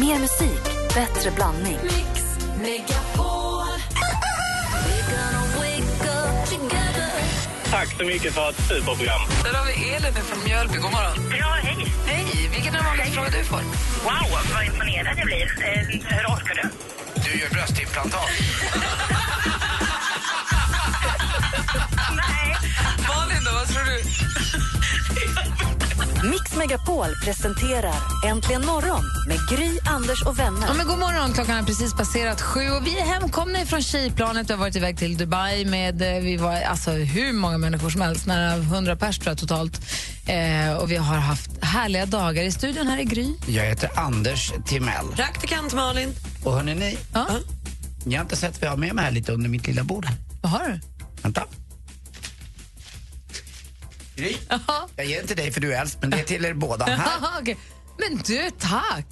Mer musik, bättre blandning. Mix Megapol. Tack så mycket för ett superprogram. Där har vi Elin från Mjölby. God morgon. Ja, hej. Hej! Vilken är den vanligaste frågan du får? Wow, vad imponerad jag blir. Eh, hur orkar du? Du gör bröstimplantat. Nej. Malin då, vad tror du? Mix Megapol presenterar Äntligen morgon med Gry, Anders och vänner. Ja, men god morgon, klockan har precis passerat sju och vi är hemkomna från tjejplanet. Vi har varit iväg till Dubai med eh, vi var, alltså, hur många människor som helst, nära 100 pers tror jag, totalt. Eh, och vi har haft härliga dagar i studion här i Gry. Jag heter Anders Timell. Praktikant Malin. Och hörni ni, Ja, jag har inte sett vad jag har med mig här lite under mitt lilla bord här. vad har du? Vänta. Gry, jag ger den till dig för du är äldst, men det är till er båda. Här. Okej. Men du, tack!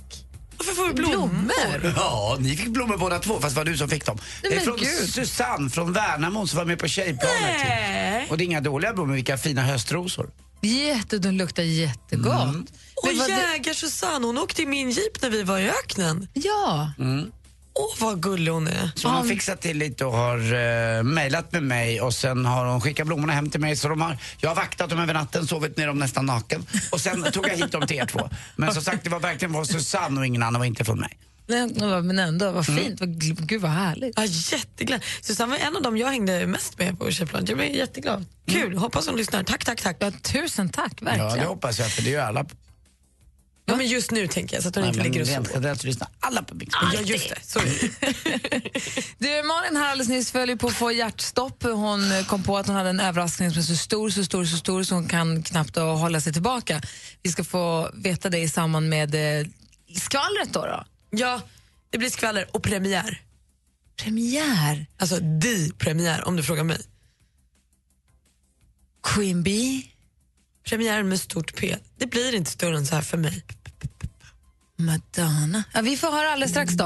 Varför får vi blommor? Ja, ni fick blommor båda två, fast det var du som fick dem. Nej, det är men från gud. Susanne från Värnamo som var med på tjejplanet. Nej. Och det är inga dåliga blommor, vilka fina höstrosor. Jätte, de luktar jättegott. Mm. Och Men vad det- jägar-Susanne, hon åkte i min jeep när vi var i öknen. Ja, Åh, vad gullig hon är. Så hon har fixat till lite och har uh, mejlat med mig och sen har hon skickat blommorna hem till mig. Så de har, jag har vaktat dem över natten, sovit ner dem nästan naken. Och sen tog jag hit dem till er två. Men som sagt, det var verkligen från Susanne och ingen annan var inte från mig. men men ändå, vad fint. Vad, gl- gud, vad härligt. Ja, jätteglad. Susanne var en av dem jag hängde mest med på tjejplanet. Jag blev jätteglad. Kul, hoppas hon lyssnar. Tack, tack, tack. Ja, tusen tack, Ja, verkligen. det hoppas jag, för det gör alla. Ja, men just nu tänker jag så att hon Nej, inte ligger och sover. generellt så lyssnar alla på Mix Ja, just det. Så. Du, Malin här alldeles nyss föll ju på att få hjärtstopp. Hon kom på att hon hade en överraskning som är så stor, så stor, så stor så hon kan knappt att hålla sig tillbaka. Vi ska få veta det i samband med eh, skvallret då. då. Ja, det blir skvaller och premiär. Premiär. Alltså di premiär om du frågar mig. Queen Bee. Premiär med stort P. Det blir inte större än så här för mig. Madonna. Ja, vi får höra alldeles strax då.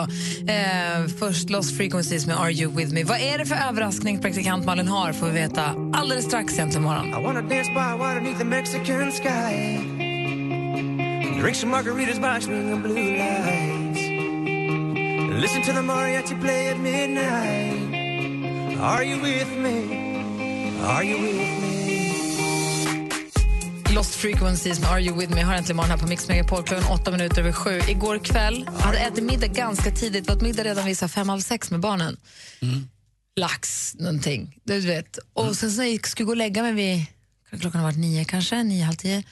Eh, först Lost Frequencies med Are You With Me. Vad är det för överraskning praktikant Malin har får vi veta alldeles strax egentligen imorgon. I wanna dance by water beneath the Mexican sky. Drink some margaritas by swinging blue lights. Listen to the mariachi play at midnight. Are you with me? Are you with me? Lost Frequencies med Are You With Me har äntligen morgon här på Mix Megapol klockan åtta minuter över sju. Igår kväll hade ätit middag ganska tidigt. Vi middag redan vid fem, halv sex med barnen. Lax, någonting. Du vet. Och sen så när jag skulle gå och lägga mig vid, klockan har varit nio kanske, nio, halv tio.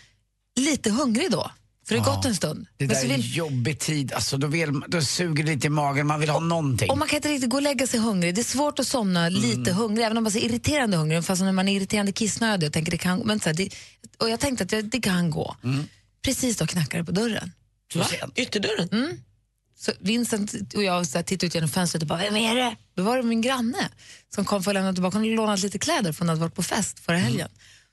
Lite hungrig då, för det har gått en stund. Det där så är en vill, jobbig tid, alltså, då, vill, då suger det lite i magen, man vill ha någonting. och man kan inte riktigt gå och lägga sig hungrig. Det är svårt att somna lite hungrig, även om man är irriterande hungrig. Fast när man är irriterande kissnödig. Jag tänker det kan, men så här, det, och jag tänkte att det, det kan gå. Precis då knackade det på dörren. Sent. Ytterdörren? Så Vincent och jag så här, tittade ut genom fönstret och bara, vem är det? Då var det min granne som kom för att lämna tillbaka. Hon hade lånat lite kläder för hon hade varit på fest förra helgen.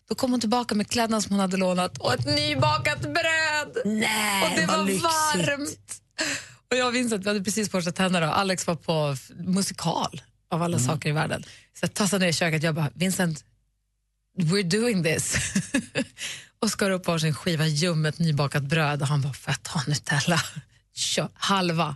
Då kom hon tillbaka med kläderna som hon hade lånat och ett nybakat bröd. Nej, och det var lyxigt. varmt. Och jag och Vincent vi hade precis borstat tänderna och Alex var på musikal av alla saker i världen. Så jag tassade ner i köket jag bara, Vincent, we're doing this. och skar upp varsin skiva ljummet nybakat bröd och han bara, får jag ta Nutella? Kör, halva.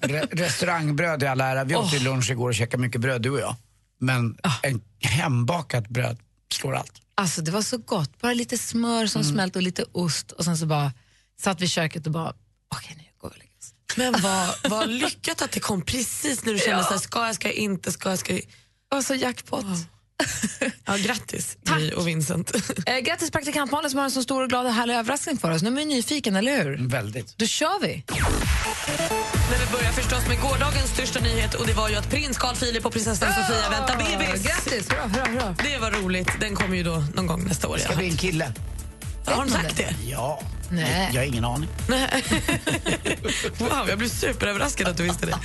Re restaurangbröd i all ära, vi åt ju lunch igår och käkade mycket bröd du och jag. Men en hembakat bröd slår allt. Alltså det var så gott, bara lite smör som smält och lite ost och sen så bara satt vi i köket och bara, okej nu går vi och lägger oss. Men vad, vad lyckat att det kom precis när du kände så här, ska jag, ska jag inte, ska jag, ska jag... Alltså jackpot. Ja, grattis Gry och Vincent. Eh, grattis praktikant Malin som har en så stor och glad och härlig överraskning för oss. Nu är man nyfiken, eller hur? Väldigt. Då kör vi. Men vi börjar förstås med gårdagens största nyhet och det var ju att prins Carl Philip och prinsessan Sofia väntar bebis. Grattis, hurra, hurra, hurra. Det var roligt. Den kommer ju då någon gång nästa år. Ska bli en kille? Har de sagt det? Ja. Nej. Jag har ingen aning. Wow, jag blev superöverraskad att du visste det.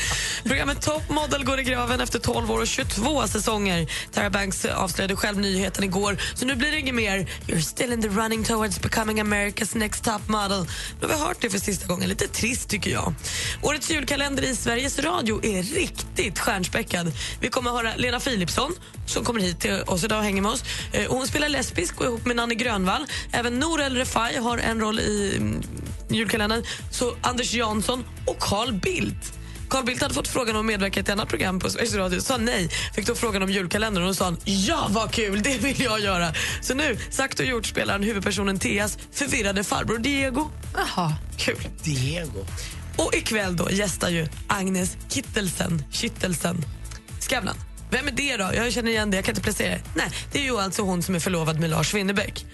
Programmet Top Model går i graven efter 12 år och 22 säsonger. Tara Banks avslöjade själv nyheten igår, så nu blir det inget mer You're still in the running towards becoming America's next top model. Nu har vi hört det för sista gången. Lite trist, tycker jag. Årets julkalender i Sveriges Radio är riktigt stjärnspäckad. Vi kommer att höra Lena Philipsson som kommer hit till oss idag och hänger med oss. Eh, Hon spelar lesbisk och ihop med Nanne Grönvall. Även Nour El Refai har en roll i mm, julkalendern, så Anders Jansson och Carl Bildt. Carl Bildt hade fått frågan om att medverka i ett annat program på Sveriges Radio, sa nej. Fick då frågan om julkalendern och då sa han ja vad kul, det vill jag göra. Så nu, sagt och gjort, spelar han huvudpersonen Theas förvirrade farbror Diego. Jaha. Kul. Diego. Och ikväll då gästar ju Agnes Kittelsen, Kittelsen Skavlan. Vem är det då? Jag känner igen det, jag kan inte placera det. Nej, det är ju alltså hon som är förlovad med Lars Winnerbäck.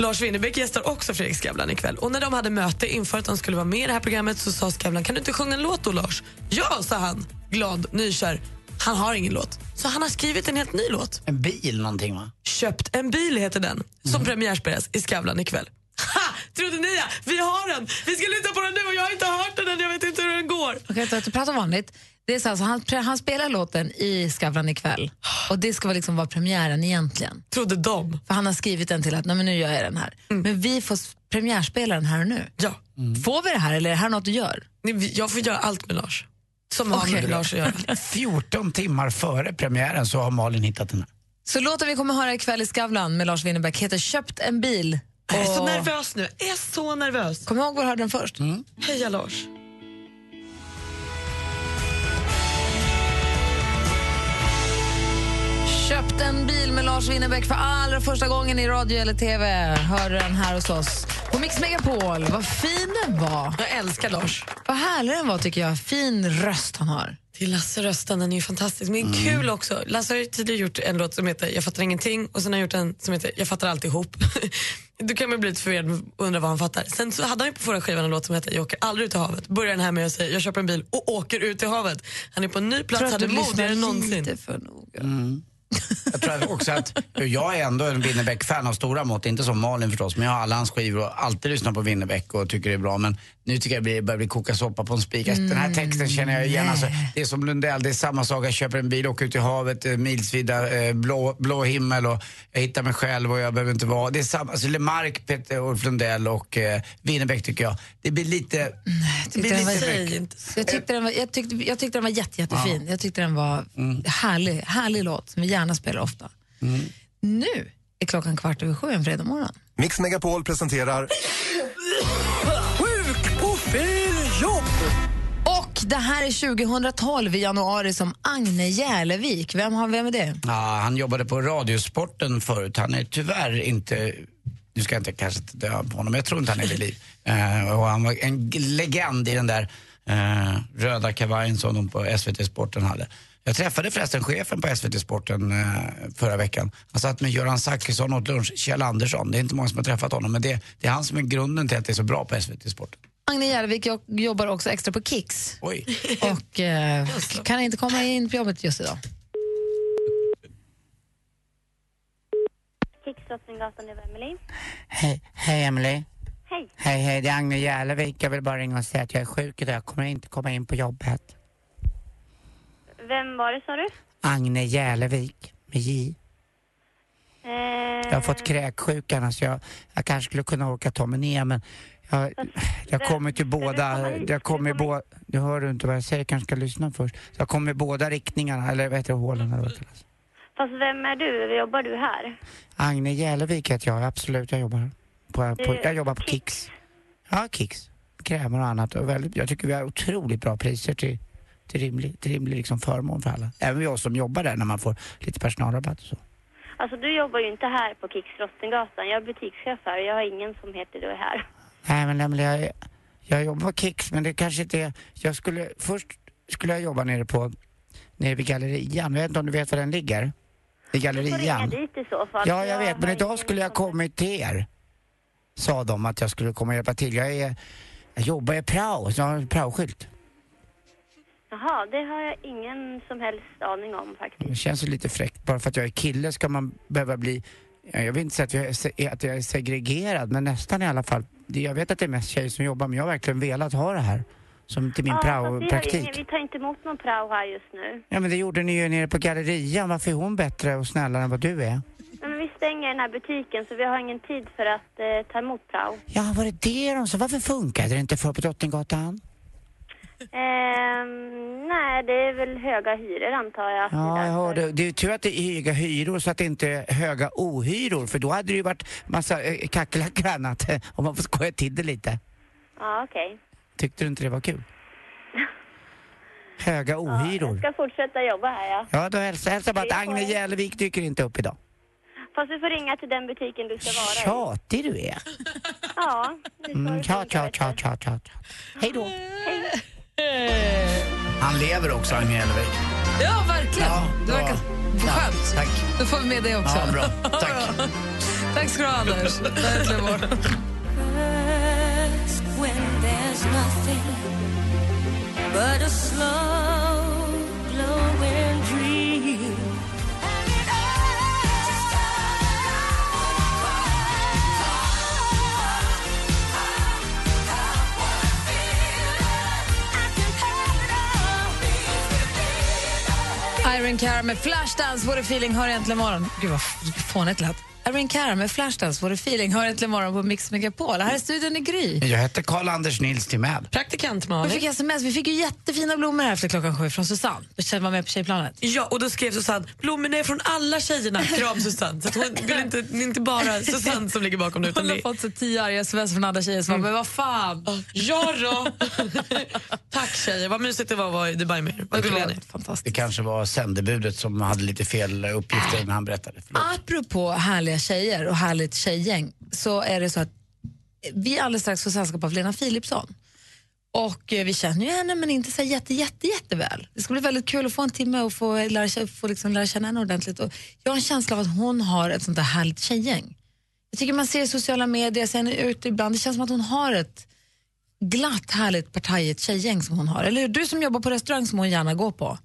Lars Winnerbäck gästar också Fredrik Skavlan ikväll. Och när de hade möte inför att de skulle vara med i det här programmet så sa Skavlan, kan du inte sjunga en låt då Lars? Ja, sa han, glad, nykär. Han har ingen låt, så han har skrivit en helt ny låt. En bil någonting va? Köpt en bil heter den, som premiärspelas i Skavlan ikväll. Ha! Trodde ni ja? Vi har den! Vi ska lyssna på den nu och jag har inte hört den än, jag vet inte hur den går. Okej, okay, att prata vanligt. Det är så alltså, han, han spelar låten i Skavlan ikväll och det ska liksom vara premiären egentligen. Trodde de. För han har skrivit den till att Nej, men nu gör jag den här. Men vi får premiärspela den här och nu. Ja. Får vi det här eller är det här något du gör? Jag får göra allt med Lars. Som har Okej. med Lars att göra. 14 timmar före premiären så har Malin hittat den här. Så låten vi kommer höra ikväll i Skavlan med Lars Winnerbäck heter Köpt en bil. Jag är så Och- nervös nu. Jag är så nervös. Kom ihåg var du hörde den först. Heja Lars. Köpt en bil med Lars Winnerbäck för allra första gången i radio eller tv. Hör den här hos oss på Mix Megapol. Vad fin den var. Jag älskar Lars. Vad härlig den var tycker jag. Fin röst han har. Till Lasse rösten, den är ju fantastisk. Men kul också. Lasse har ju tidigare gjort en låt som heter Jag fattar ingenting och sen har han gjort en som heter Jag fattar alltihop. Då kan man bli lite förvirrad och undra vad han fattar. Sen så hade han ju på förra skivan en låt som heter Jag åker aldrig ut i havet. Börjar den här med att säga Jag köper en bil och åker ut i havet. Han är på en ny plats, hade du lyssnar modigare än någonsin. lite för noga. Jag tror också att jag är ändå en Winnerbäck-fan av stora mått, inte som Malin förstås, men jag har alla hans skivor och alltid lyssnat på Winnerbäck och tycker det är bra. Men nu tycker jag det börjar bli koka soppa på en spik. Den här texten känner jag igen. Alltså, det är som Lundell, det är samma sak. Jag köper en bil, åker ut i havet, eh, milsvida, eh, blå, blå himmel och jag hittar mig själv och jag behöver inte vara... Det är samma, alltså Lemark, Peter Ulf Lundell och eh, Winnerbäck tycker jag. Det blir lite... Tyckte den var- mycket. inte så. Jag tyckte den var, jag tyckte, jag tyckte den var jätte, jättefin. Jag tyckte den var härlig, härlig låt som vi gärna spelar ofta. Nu är klockan kvart över sju en fredag morgon. Mix Megapol presenterar det här är 2012 i januari som Agne Järlevik. Vem, har, vem är det? Ja, han jobbade på Radiosporten förut. Han är tyvärr inte, nu ska jag inte kanske dö på honom, jag tror inte han är vid liv. Eh, och han var en legend i den där eh, röda kavajen som de på SVT Sporten hade. Jag träffade förresten chefen på SVT Sporten eh, förra veckan. Han satt med Göran Zachrisson åt lunch, Kjell Andersson. Det är inte många som har träffat honom, men det, det är han som är grunden till att det är så bra på SVT Sporten. Agne Järlevik jo- jobbar också extra på Kicks Oj. och eh, kan inte komma in på jobbet just idag. Kickstartninggatan, det var Emelie. Hej, hej Emily. Hej. Hej, hej, det är Agne Järlevik. Jag vill bara ringa och säga att jag är sjuk idag. Jag kommer inte komma in på jobbet. Vem var det sa du? Agne Järlevik med J. Eh, Jag har fått kräksjukan så jag, jag kanske skulle kunna orka ta mig ner men jag, jag kommer till båda, jag kommer båda, du hör inte vad jag säger, kanske ska lyssna först. Jag kommer i båda riktningarna, eller vad heter det, hålen eller vad det kallas. Fast vem är du? Jobbar du här? Agne Järlevik heter jag, absolut, jag jobbar på, på, jag jobbar på Kicks. Ja, Kicks. Krämer och annat. Och väldigt, jag tycker vi har otroligt bra priser till, till rimlig, till rimlig liksom förmån för alla. Även vi oss som jobbar där när man får lite personalrabatt och så. Alltså du jobbar ju inte här på Kicks Drottninggatan. Jag är butikschef här och jag har ingen som heter du här. Nej men Emelie, jag, jag jobbar på Kicks men det kanske inte är... Jag skulle, först skulle jag jobba nere på, nere vid Gallerian. Jag vet inte om du vet var den ligger? I Du får ringa Gallerian. dit i så fall. Ja, jag vet, men idag skulle jag kommit till er. Sa de att jag skulle komma och hjälpa till. Jag, är, jag jobbar i prao, så jag har en praoskylt. Jaha, det har jag ingen som helst aning om faktiskt. Det känns ju lite fräckt. Bara för att jag är kille ska man behöva bli... ja, Jag vill inte säga att jag att jag är segregerad, men nästan i alla fall. Jag vet att det är mest tjejer som jobbar, men jag har verkligen velat ha det här. Som till min Ja, vi, prao-praktik. vi tar inte emot någon prao här just nu. Ja, men det gjorde ni ju nere på Gallerian. Varför är hon bättre och snällare än vad du är? Nej, men vi stänger den här butiken så vi har ingen tid för att eh, ta emot prao. Ja, var det det de sa? Varför funkade det inte för på Drottninggatan? Ehm, nej, det är väl höga hyror antar jag. Ja, jag hörde. Det är tur att det är höga hyror så att det inte är höga ohyror. För då hade det ju varit massa eh, kackerlackor och annat. Om man får skoja till det lite. Ja, okej. Tyckte du inte det var kul? Höga Jag ohyror. ska fortsätta jobba här, ja. Ja, då hälsa, hälsa bara att Hej på Agne er. Järlevik dyker inte upp idag. Fast du får ringa till den butiken du ska vara i. Tjatig du är. Ja, det ska Mm, du tja, tänka, tja, vet tja, du. tja, tja. tja. Hej då. Han lever också, Agne Hellevik. Ja, verkligen. Ja, det verkar skönt. Tack. Då får vi med det också. Ja, bra. Tack. Tack ska du ha, Anders. There's nothing but a slow Cara med Flashdance, What a feeling, hör äntligen morgon. Gud vad fånigt lätt. Irene Cara med Flashdance, What a feeling, hör äntligen morgon på Mix Megapol. Här är studion i Gry. Jag heter Karl-Anders Nils Timell. Praktikant Vi Malin. fick sms, vi fick ju jättefina blommor här efter klockan sju från Susanne. Jag var med på tjejplanet. Ja, och då skrev Susanne, blommorna är från alla tjejerna. Kram Susanne. Så hon vill inte, det är inte bara Susanne som ligger bakom det. Utan Hon har fått så tio arga sms från andra tjejer som mm. men vad fan. Ja då. Tack tjejer, vad mysigt det var att vara i Dubai med er. Det var fantastiskt. Det kanske var sändebudet som hade lite fel uppgifter när han berättade. Förlåt. Apropå härliga tjejer och härligt tjejgäng så är det så att vi alldeles strax får sällskap av Lena Philipsson. Och eh, vi känner ju henne men inte så jätte, jätte, jätteväl. Det ska bli väldigt kul att få en timme och få lära, få liksom lära känna henne ordentligt. Och jag har en känsla av att hon har ett sånt där härligt tjejgäng. Jag tycker man ser i sociala medier, ser henne ute ibland, det känns som att hon har ett glatt, härligt, partajigt tjejgäng som hon har. Eller hur? Du som jobbar på restaurang som hon gärna går på.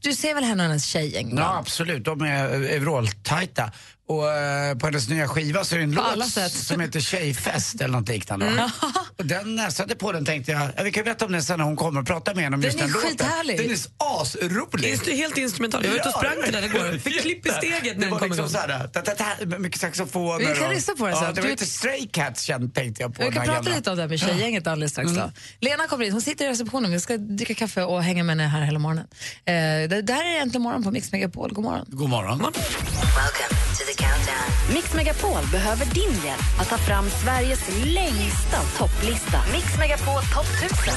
Du ser väl henne och hennes tjejgäng? Ja, absolut. De är eh, vråltajta. Och eh, på hennes nya skiva så är det en låt sätt. som heter Tjejfest eller något liknande. Mm. Och den näsade på den tänkte jag, ja, vi kan berätta om den sen när hon kommer och pratar med henne om Den just är den låten. skithärlig. Den är asrolig. Helt instrumental. Jag var ute och sprang till den igår. Fick klipp i steget när den kom liksom igång. såhär, mycket saxofoner. Vi kan lyssna på den sen. Det var lite Stray Cats känd, tänkte jag på. Vi den kan prata lite om det här med tjejgänget alldeles strax. Då. Lena kommer in, hon sitter i receptionen, vi ska dricka kaffe och hänga med henne här hela morgonen. Eh, det, det här är Äntligen morgon på Mix Megapol. God morgon. God morgon. Mix Megapol behöver din hjälp att ta fram Sveriges längsta topplista. Mix Megapol topp 1000.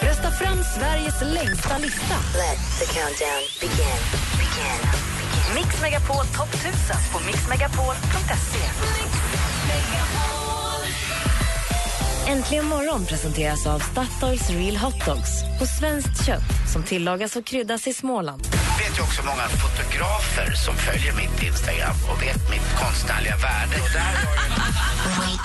Rösta fram Sveriges längsta lista. Mix Megapol topp 1000 på mixmegapol.se. Äntligen morgon presenteras av Statoils Real Hot Dogs på svenskt kött som tillagas och kryddas i Småland. Jag vet ju också många fotografer som följer mitt Instagram och vet mitt konstnärliga värde. Och där var ju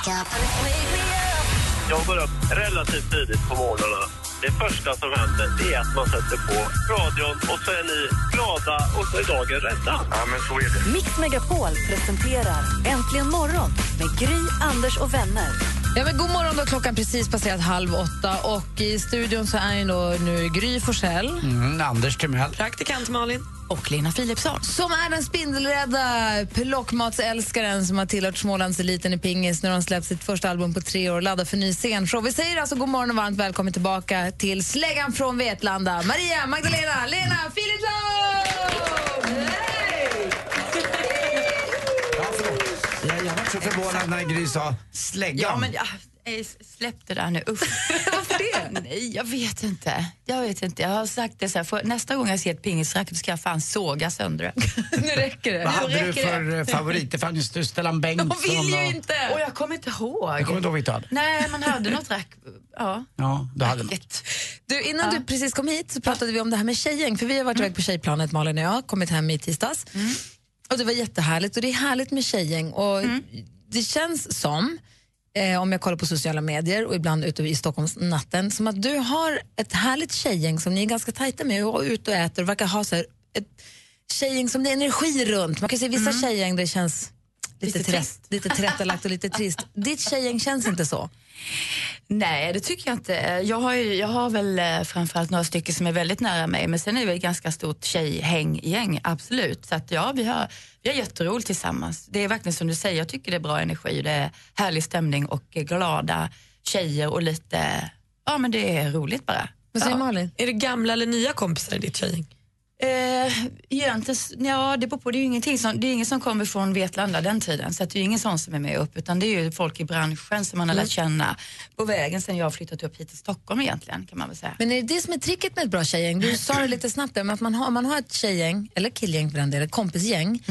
Jag går upp relativt tidigt på morgnarna. Det första som händer det är att man sätter på radion och så är ni glada och så är dagen rädda. Ja, men så är det. Mix Megapol presenterar Äntligen morgon med Gry, Anders och vänner. Ja, men god morgon, då klockan precis passerat halv åtta och i studion så är då nu Gry Forssell. mm, Anders Timell. Praktikant Malin. Och Lena Philipsson. Som är den spindelrädda plockmatsälskaren som har tillhört Smålandseliten i pingis när de släppt sitt första album på tre år och laddar för ny scenshow. Vi säger alltså god morgon och varmt välkommen tillbaka till släggan från Vetlanda. Maria, Magdalena, Lena Philipsson! Ja, förlåt. Jag, jag var så förvånad när Gry sa släggan. Ja, men ja, eh, släpp det där nu. Usch. Varför det? Nej, jag vet inte. Jag vet inte. Jag har sagt det så här, för nästa gång jag ser ett pingisracket ska jag fan såga sönder det. Nu räcker det. Vad hade du räcker för eh, favorit? Det fanns ju Stellan Bengtsson. Hon vill ju och- inte! Och jag kommer inte ihåg. Jag kommer inte ihåg vilket hade. Nej, man hörde något rack. Ja. Ja, du hade något. Ett. Du, innan du precis kom hit så pratade vi om det här med tjejgäng. För vi har varit iväg på tjejplanet, Malin och jag, kommit hem i tisdags. Och det var jättehärligt och det är härligt med tjejgäng. Och Det känns som, eh, om jag kollar på sociala medier och ibland ute i Stockholms natten, som att du har ett härligt tjejgäng som ni är ganska tajta med och är ute och äter och verkar ha så här, ett tjejgäng som det är energi runt. Man kan se vissa tjejgäng där det känns lite, Lite trist. lite tillrättalagt och lite trist. Ditt tjejgäng känns inte så. Nej, det tycker jag inte. Jag har, ju, jag har väl eh, framförallt några stycken som är väldigt nära mig, men sen är vi ett ganska stort tjejhänggäng, absolut. Så att ja, vi har, vi har jätteroligt tillsammans. Det är verkligen som du säger, jag tycker det är bra energi, det är härlig stämning och glada tjejer och lite, ja men det är roligt bara. Vad säger Ja. Malin? Är det gamla eller nya kompisar i ditt tjejgäng? Eh, egentligen, ja det beror på, det är ju ingenting som, det är ingen som kommer från Vetlanda den tiden så det är ingen sån som är med upp utan det är ju folk i branschen som man har lärt känna på vägen sen jag har flyttat upp hit till Stockholm egentligen kan man väl säga. Men är det det som är tricket med ett bra tjejgäng? Du sa det lite snabbt där, men att man har, man har ett tjejgäng, eller killgäng för den delen, kompisgäng,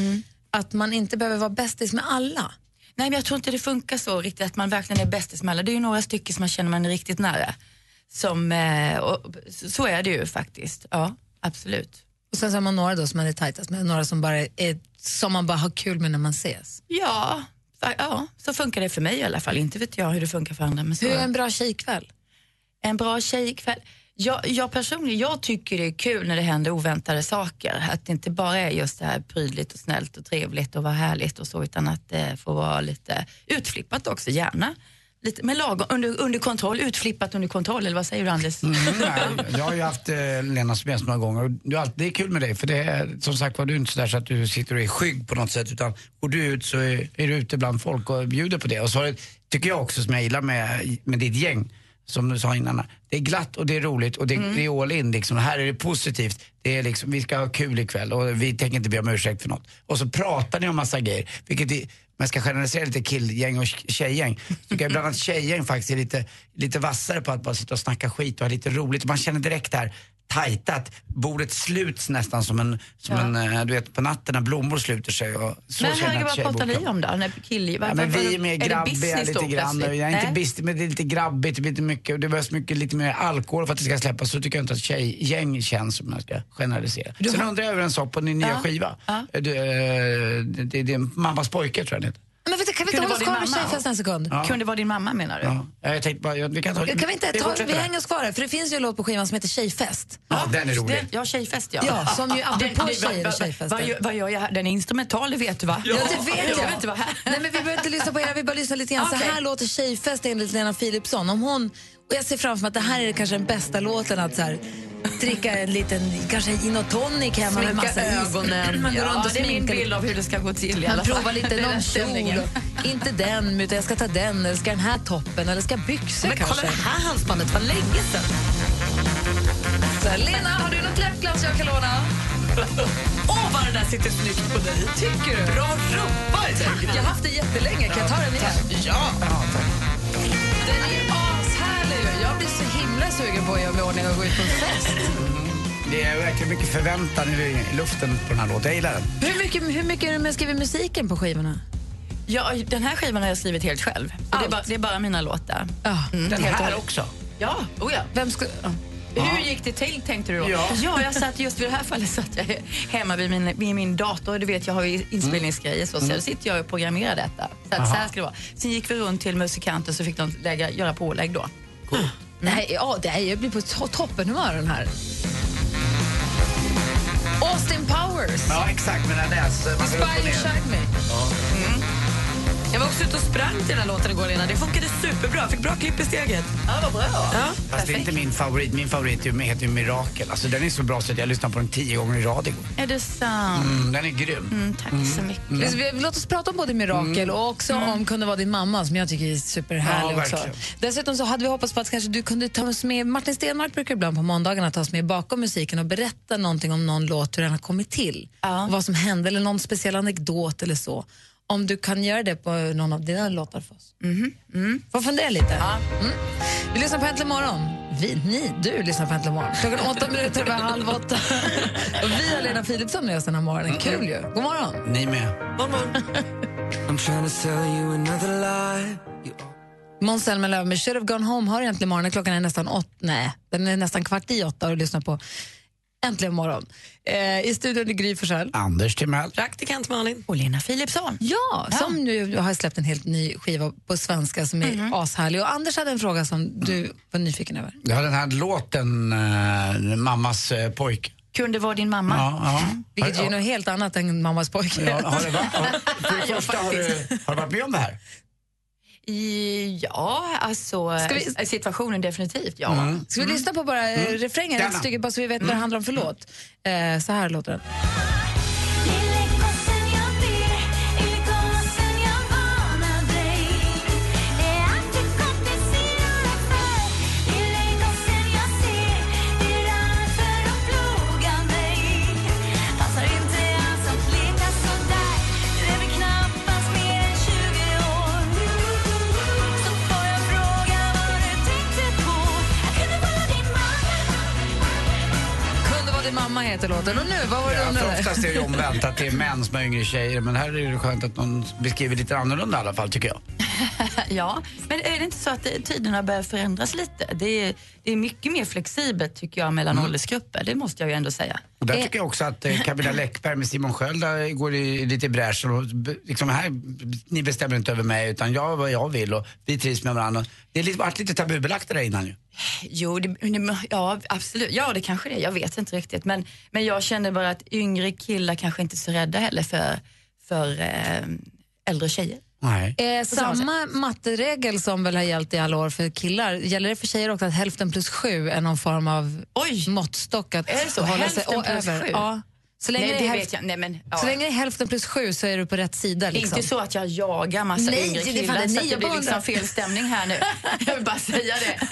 att man inte behöver vara bästis med alla. Nej men jag tror inte det funkar så riktigt att man verkligen är bästis med alla. Det är ju några stycken som man känner man är riktigt nära. Som, eh, och, så är det ju faktiskt, ja absolut. Och sen så har man några då som man är tajtast med, några som, bara är, som man bara har kul med när man ses. Ja, ja, så funkar det för mig i alla fall. Inte vet jag hur det funkar för andra. Men så Hur är en bra tjejkväll? En bra tjejkväll? Jag, jag personligen jag tycker det är kul när det händer oväntade saker. Att det inte bara är just det här prydligt och snällt och trevligt och vara härligt och så utan att det får vara lite utflippat också, gärna. Lite, med lagom, under, under kontroll, utflippat under kontroll eller vad säger du Anders? Mm, nej, jag har ju haft eh, Lena som gäst några gånger och alltid, det är kul med dig för det är som sagt var du är inte sådär så att du sitter och är skygg på något sätt utan går du ut så är, är du ute bland folk och bjuder på det. Och så det, tycker jag också som jag gillar med, med ditt gäng som du sa innan, det är glatt och det är roligt och det, det är all in liksom. Här är det positivt. Det är liksom, vi ska ha kul ikväll och vi tänker inte be om ursäkt för något. Och så pratar ni om massa grejer, vilket är, man ska generalisera lite killgäng och tjejgäng. så Tycker jag ibland att tjejgäng faktiskt är lite, lite vassare på att bara sitta och snacka skit och ha lite roligt. Man känner direkt här tajtat, bordet sluts nästan som en, som Ja. en eh, du vet på natten när blommor sluter sig. Och så men herregud, vad pratar ni om då? När kill, Ja, men vi är mer grabbiga business lite grann. Jag är inte bistig, men det är lite grabbigt, det, blir lite mycket, det behövs mycket, lite mer alkohol för att det ska släppas. Så tycker jag inte att tjejgäng känns, om jag ska generalisera. Sen undrar jag över en sak på din nya Ja. skiva. Du, eh, det, det, det är mammas pojke tror jag den heter. Men vet du, kan vi inte hålla oss kvar vid tjejfesten en sekund? Ja. Kunde vara din mamma menar du? Ja. Jag tänkte bara, ja, vi kan ta Kan vi inte ta, vi hänger oss kvar här, för det finns ju en låt på skivan som heter Tjejfest. Ja, den är rolig. Den, ja, tjejfest ja. Ja, som ju apropå tjejer och vad- tjejfester. Vad, gör- vad gör jag här? Den är instrumental, det vet du va? Ja, det vet jag. Inte vara här. Nej, men vi behöver inte lyssna på hela, vi bara lyssna lite grann. Så Okej. här låter Tjejfest enligt Lena Philipsson. Om hon, och jag ser framför mig att det här är kanske den bästa låten att så här, dricka en liten, kanske gin och tonic hemma med Sminka massa is. ögonen. Man går ja, runt och det är min bild av hur det ska gå till i alla fall. provar lite någon den kjol. Inte den, utan jag ska ta den. Eller ska den här toppen? Eller ska byxor Men kolla kanske? det här halsbandet, vad länge. Så här, Lena, har du något läppgloss jag kan låna? Åh, vad det där sitter snyggt på dig. Tycker du? Bra rumpa! Jag har haft det jättelänge. Kan jag ta den igen? Ja! Den är ashärlig. Så himla sugen på att göra mig ordning och gå ut på en fest. Det är verkligen mycket förväntan i luften på den här låten. Jag gillar den. Hur mycket, hur mycket är det med skriver musiken på skivorna? Ja, den här skivan har jag skrivit helt själv. Så Det, är bara, det är bara mina låtar. Ja. Mm, Den här också. Ja, oh ja. Vem ska... ja. Hur gick det till tänkte du då? Ja. jag satt just vid det här fallet satt jag hemma vid min, vid min dator. Du vet, jag har ju inspelningsgrejer så, så då sitter jag och programmerar detta. Så, att, så här ska det vara. Sen gick vi runt till musikanter så fick de lägga, göra pålägg då. Nej, ja, det är, jag blir på to- toppenhumör den här. Austin Powers. Ja, exakt. Men den läs... man går upp och Jag var också ute och sprang till den här låten igår, Lena. Det funkade superbra. Fick bra klipp i steget. Ja, vad bra. Ja. Fast det är inte min favorit. Min favorit heter ju Mirakel. Alltså den är så bra så att jag lyssnade på den tio gånger i rad igår. Är det sant? Mm, den är grym. Mm, tack så mycket. Vi- Låt oss prata om både Mirakel och också om Kunde vara din mamma som jag tycker är superhärlig Ja, också. Dessutom så hade vi hoppats på att kanske du kunde ta oss med, Martin Stenmark brukar ibland på måndagarna ta oss med bakom musiken och berätta någonting om någon låt, hur den har kommit till. Ja. Och vad som hände eller någon speciell anekdot eller så. Om du kan göra det på någon av dina låtar för oss. Mhm, Får fundera lite. Mm. Vi lyssnar på Äntligen morgon. Vi, ni, du lyssnar på Äntligen morgon. Klockan åtta minuter över halv åtta. och vi har Lena Philipsson med oss den här morgonen. Kul ju. God morgon. Ni med. I'm trying to sell you another lie. You Måns Zelmerlöw med Should have gone home har äntligen morgon. Klockan är nästan åtta. Nej, den är nästan kvart i åtta och du lyssnar på Äntligen morgon. Eh, I studion är Gry Forssell. Anders Timell. Praktikant Malin. Och Lena Philipsson. Ja, som nu har släppt en helt ny skiva på svenska som är ashärlig. Och Anders hade en fråga som du var nyfiken över. Ja, den här låten, eh, Mammas eh, pojk. Kunde vara din mamma. Ja, ja. Vilket ju är ja, något helt annat än mammas pojke. ja, har, det, va- har, för det första, har, du, har du varit med om det här? Ja, alltså vi- eh, situationen definitivt, ja. Ska vi lyssna på bara mm. refrängen ett stycke bara så vi vet vad det handlar om för låt? Eh, så här låter den. Heter låten. Och nu, vad var det Ja, för oftast är det ju omvänt, att det är män som har yngre tjejer. Men här är det skönt att någon beskriver lite annorlunda i alla fall, tycker jag. ja, men är det inte så att tiderna börjar förändras lite? Det är, det är mycket mer flexibelt tycker jag mellan åldersgrupper, det måste jag ju ändå säga. Och där tycker jag också att eh, Camilla Läckberg med Simon Sköld går i, lite i bräschen. Och Liksom här, ni bestämmer inte över mig utan jag vad jag vill och vi trivs med varandra. Det har varit lite tabubelagt det där innan ju. Jo, det- ja absolut. Ja, det kanske det är. Jag vet inte riktigt. Men, men jag känner bara att yngre killar kanske inte är så rädda heller för, för eh, äldre tjejer. Nej. Eh, samma matteregel som väl har gällt i alla år för killar, gäller det för tjejer också att hälften plus sju är någon form av måttstock att Är det så? hålla Hälften och plus över? sju? Ja. Så länge, Nej, det det är vet hälften, jag. Nej, men, ja. så länge det är hälften plus sju så är du på rätt sida. Liksom. Inte så att jag jagar massa Nej, yngre det killar det. så Nej, att det blir liksom fel stämning här nu. Jag vill bara säga det.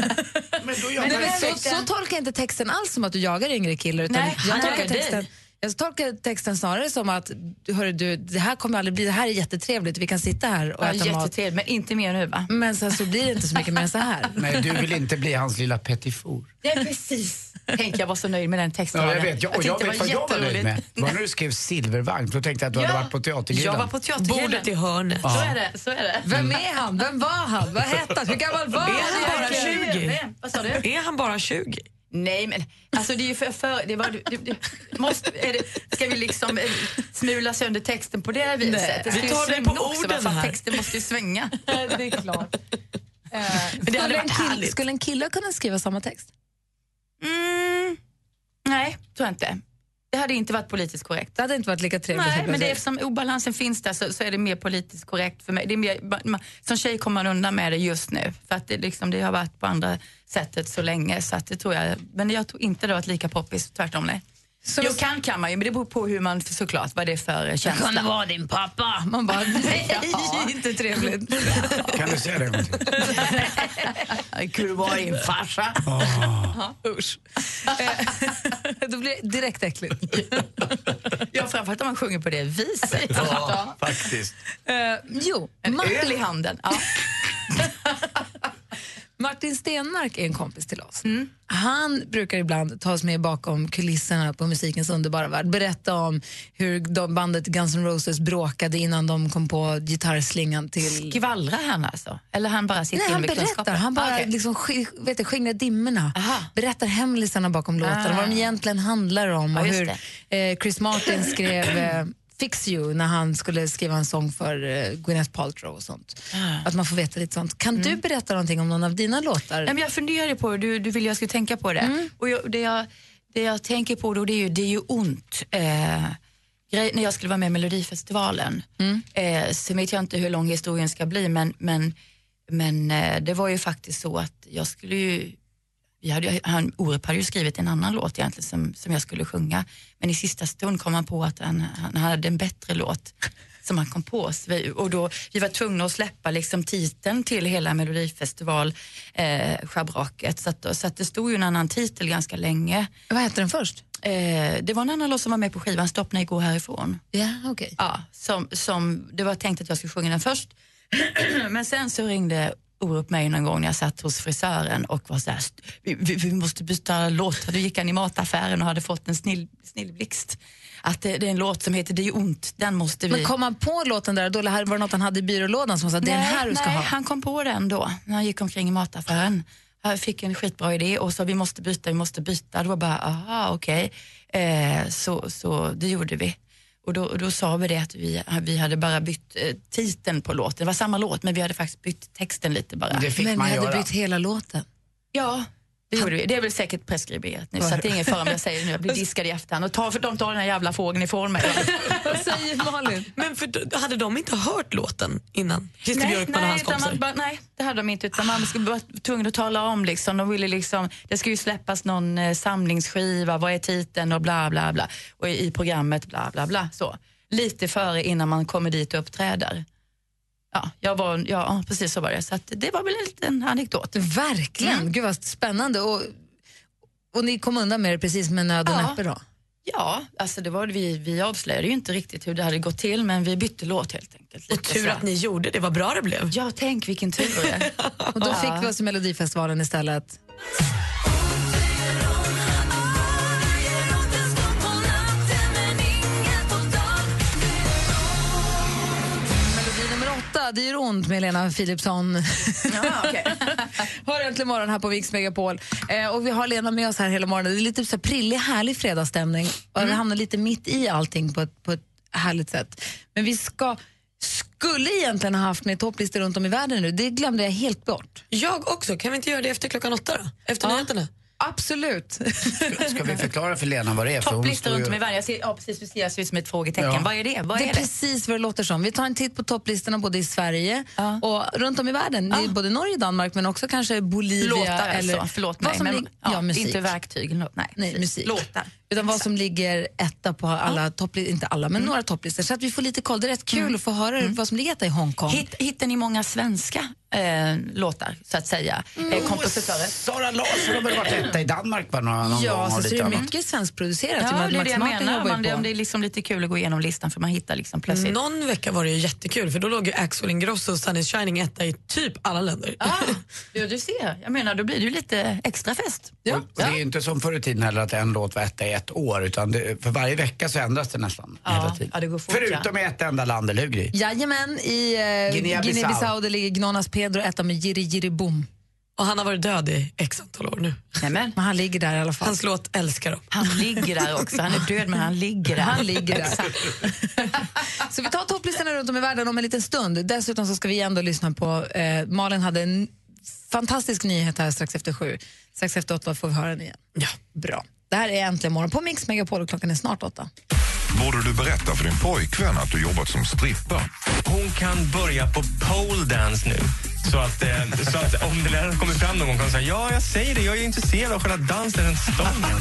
Men då Nej, men så, så tolkar jag inte texten alls som att du jagar yngre killar. Utan Nej, jag, han tolkar jagar dig. Jag tolkar texten snarare som att hörru, du, det här kommer aldrig bli, det här är jättetrevligt, vi kan sitta här och Ja, äta mat. jättetrevligt, men inte mer nu va? Men sen så blir det inte så mycket mer än så här. Nej, du vill inte bli hans lilla petitfour. Ja, precis. Tänk, jag var så nöjd med den texten. Ja, jag vet. Jag, och jag tyckte vet vad jag var nöjd med. Det var när du skrev silvervagn, då tänkte jag att du hade Ja, varit på teatergrillen. Jag var på teatergrillen. Bordet i hörnet. Så är det. Så är det. Vem är han? Vem var han? Vad hette han? Hur gammal var Är han bara han? 20? Vem? Vad sa du? Är han bara 20? Nej, men alltså det är ju för... för det var, det, det, måste, det, ska vi liksom eh, smula sönder texten på det viset? Nej. Det ska Vi ju tar det på också, orden här. Texten måste ju svänga. Det är klart. Eh, skulle, en varit kill, härligt. skulle en kille kunna skriva samma text? Mm, nej, tror jag inte. Det hade inte varit politiskt korrekt. Det hade inte varit lika trevligt. Nej, men det eftersom obalansen finns där så, så är det mer politiskt korrekt för mig. Det är mer, man, som tjej kommer man undan med det just nu. För att det, liksom, det har varit på andra sättet så länge. Så att det tror jag, men jag tror inte det har varit lika poppis, tvärtom nej. Så- jo, kan kan man ju, men det beror på hur man, såklart, vad det är för känsla. vara din pappa. Man bara, nej, inte trevligt. Kan du säga det? Det kunde vara din farsa. Ja, Usch. Då blir det direkt äckligt. Ja, framförallt om man sjunger på det viset. Ja. Faktiskt. Eh, jo, En öl i handen. Ja. Martin Stenmark är en kompis till oss. Mm. Han brukar ibland ta oss med bakom kulisserna på musikens underbara värld. Berätta om hur de bandet Guns N' Roses bråkade innan de kom på gitarrslingan till... Skvallrar han alltså? Eller han bara sitter Nej, han med berättar. Han bara Ah, okej. liksom vet du, skingrar dimmorna. Aha. Berättar hemlisarna bakom låtarna, Ah. vad de egentligen handlar om. Ja, och hur eh, Chris Martin skrev eh, Fix You när han skulle skriva en sång för eh, Gwyneth Paltrow och sånt. Ah. Att man får veta lite sånt. Kan Mm. du berätta någonting om någon av dina låtar? Nej, men jag funderade på det, du, du ville jag skulle tänka på det. Mm. Och jag, det, jag, det jag tänker på då det är ju, det är ju ont. Eh, grej, när jag skulle vara med i Melodifestivalen, Mm. eh, så vet jag inte hur lång historien ska bli men, men, men eh, det var ju faktiskt så att jag skulle ju vi hade, han, Orup hade ju skrivit en annan låt egentligen som, som jag skulle sjunga. Men i sista stund kom han på att han, han hade en bättre låt som han kom på. Vi, och då, vi var tvungna att släppa liksom titeln till hela Melodifestival eh. Så, att, så att det stod ju en annan titel ganska länge. Vad hette den först? Eh, det var en annan låt som var med på skivan, Stopp när jag går härifrån. Ja, okej. Ja, som, som, det var tänkt att jag skulle sjunga den först. Men sen så ringde Orup mig någon gång när jag satt hos frisören och var så här, "St- vi, vi, vi måste byta låt. Då gick han i mataffären och hade fått en snill, snillblixt. Att det, det är en låt som heter Det är ont, den måste vi... Men kom han på låten där då, eller var det något han hade i byrålådan som sa det är den här du ska nej, ha? han kom på den då när han gick omkring i mataffären. Jag fick en skitbra idé och sa vi måste byta, vi måste byta. Det var bara, aha okej. Eh, så, så det gjorde vi. Och då, och då sa vi det att vi, vi hade bara bytt eh, titeln på låten. Det var samma låt men vi hade faktiskt bytt texten lite bara. Det fick Men man ni hade göra. bytt hela låten. Ja, det gjorde vi. Det är väl säkert preskriberat nu så att det är ingen fara om jag säger det nu. Jag blir diskad i efterhand och tar, för de tar den här jävla fågeln ifrån mig. Vad säger Malin? Men för, hade de inte hört låten innan? Christer nej, Björkman och nej, hans utan kompisar? man, bara, nej, det hade de inte. Utan man skulle vara tvungen att tala om. Liksom. De ville liksom, det ska ju släppas någon eh, samlingsskiva, vad är titeln och bla bla bla. Och i, i programmet bla bla bla. Så. Lite före innan man kommer dit och uppträder. Ja, jag var, ja, precis så var det. Så att det var väl en liten anekdot. Verkligen, Mm. gud vad spännande. Och, och ni kom undan med det precis med nöd och Ja. näppe då? Ja, alltså det var, vi, vi avslöjade ju inte riktigt hur det hade gått till men vi bytte låt helt enkelt. Och tur så. att ni gjorde det, vad bra det blev. Ja, tänk vilken tur. Och då fick vi oss i Melodifestivalen istället. 8, det gör ont med Lena Philipsson. Ja, okay. Hör äntligen morgon här på Mix Megapol. Eh, och vi har Lena med oss här hela morgonen. Det är lite så här prillig, härlig fredagsstämning. Och vi hamnar lite mitt i allting på ett, på ett härligt sätt. Men vi ska skulle egentligen ha haft med topplistor runt om i världen nu. Det glömde jag helt bort. Jag också. Kan vi inte göra det efter klockan åtta då? Efter Ja. nyheterna? Absolut. Ska vi förklara för Lena vad det är? Topplistor runt om i världen. Jag ser, ja, precis, precis, jag ser ut som ett frågetecken. Ja. Vad är det? Vad det är är det? precis vad det låter som. Vi tar en titt på topplistorna både i Sverige och runt om i världen. Det är både Norge och Danmark men också kanske Bolivia. Låtar eller alltså. Förlåt vad mig. som Men, ja, ja, musik. Inte verktyg. Nej, Nej, musik. Låtar. Utan vad som ligger etta på alla topplistor, inte alla, men några topplistor. Så att vi får lite koll. Det är rätt kul att få höra vad som ligger etta i Hongkong. Hitt, hittar ni många svenska eh, låtar, så att säga? Eh, kompositörer? Sara Larsson har väl varit etta i Danmark va, någon någon Ja, gång? så, och det är mycket svenskproducerat. Ja, det är det jag menar. Man, det, om det är liksom lite kul att gå igenom listan för man hittar liksom plötsligt. Någon vecka var det ju jättekul för då låg ju Axel Ingrosso och Sun is shining etta i typ alla länder. Ah, ja, du ser. Jag menar, då blir det ju lite extra fest. Och Det är ju inte som förr i tiden heller att en låt var etta i ett år utan det, för varje vecka så ändras det nästan hela tiden. ja, det går fort, Förutom i ett enda land, eller hur Gry? Jajamän, i eh, Guinea-Bissau. Guinea-Bissau där ligger Gnonas Pedro etta med Jiri Jiri Boom. Och han har varit död i x antal år nu. Nämen. Men han ligger där i alla fall. Hans låt älskar dem. Han ligger där också. Han är död men han ligger där. Han ligger där. Så vi tar topplistorna runt om i världen om en liten stund. Dessutom så ska vi ändå lyssna på, eh, Malin hade en fantastisk nyhet här strax efter sju. Strax efter åtta får vi höra den igen. Ja. Bra. Det här är Äntligen morgon på Mix Megapol och klockan är snart åtta. Borde du berätta för din pojkvän att du jobbat som strippa? Hon kan börja på pole dance nu. Så att, eh, så att om det där kommer fram någon gång kan hon säga ja, jag säger det, jag är intresserad av själva dansen runt stången.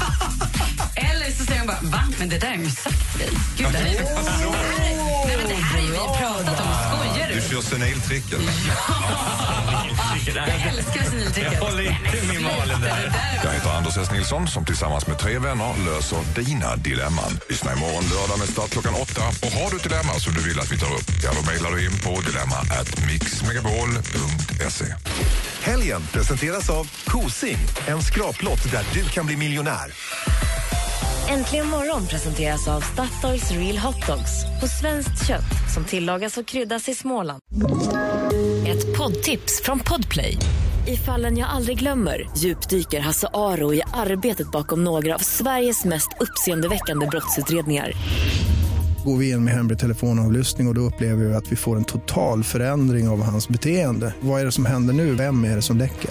Eller så säger hon bara, va? Men det där har jag ju sagt till dig. Gud, det här är ju det här, nej, men det här har ju vi pratat om. Du? kör seniltricket. Jag älskar seniltricket. Jag håller inte med Malin där. Jag heter Anders S. Nilsson som tillsammans med tre vänner löser dina dilemman. Lyssna imorgon lördag med start klockan åtta. Och har du ett dilemma som du vill att vi tar upp, ja då mejlar du in på dilemma at mixmegapol.se. Helgen presenteras av Kosing, en skraplott där du kan bli miljonär. Äntligen morgon presenteras av Statoils Real Hot Dogs på svenskt kött som tillagas och kryddas i Småland. Ett poddtips från Podplay. I fallen jag aldrig glömmer djupdyker Hasse Aro i arbetet bakom några av Sveriges mest uppseendeväckande brottsutredningar. Går vi in med hemlig telefonavlyssning och, och då upplever vi att vi får en total förändring av hans beteende. Vad är det som händer nu? Vem är det som läcker?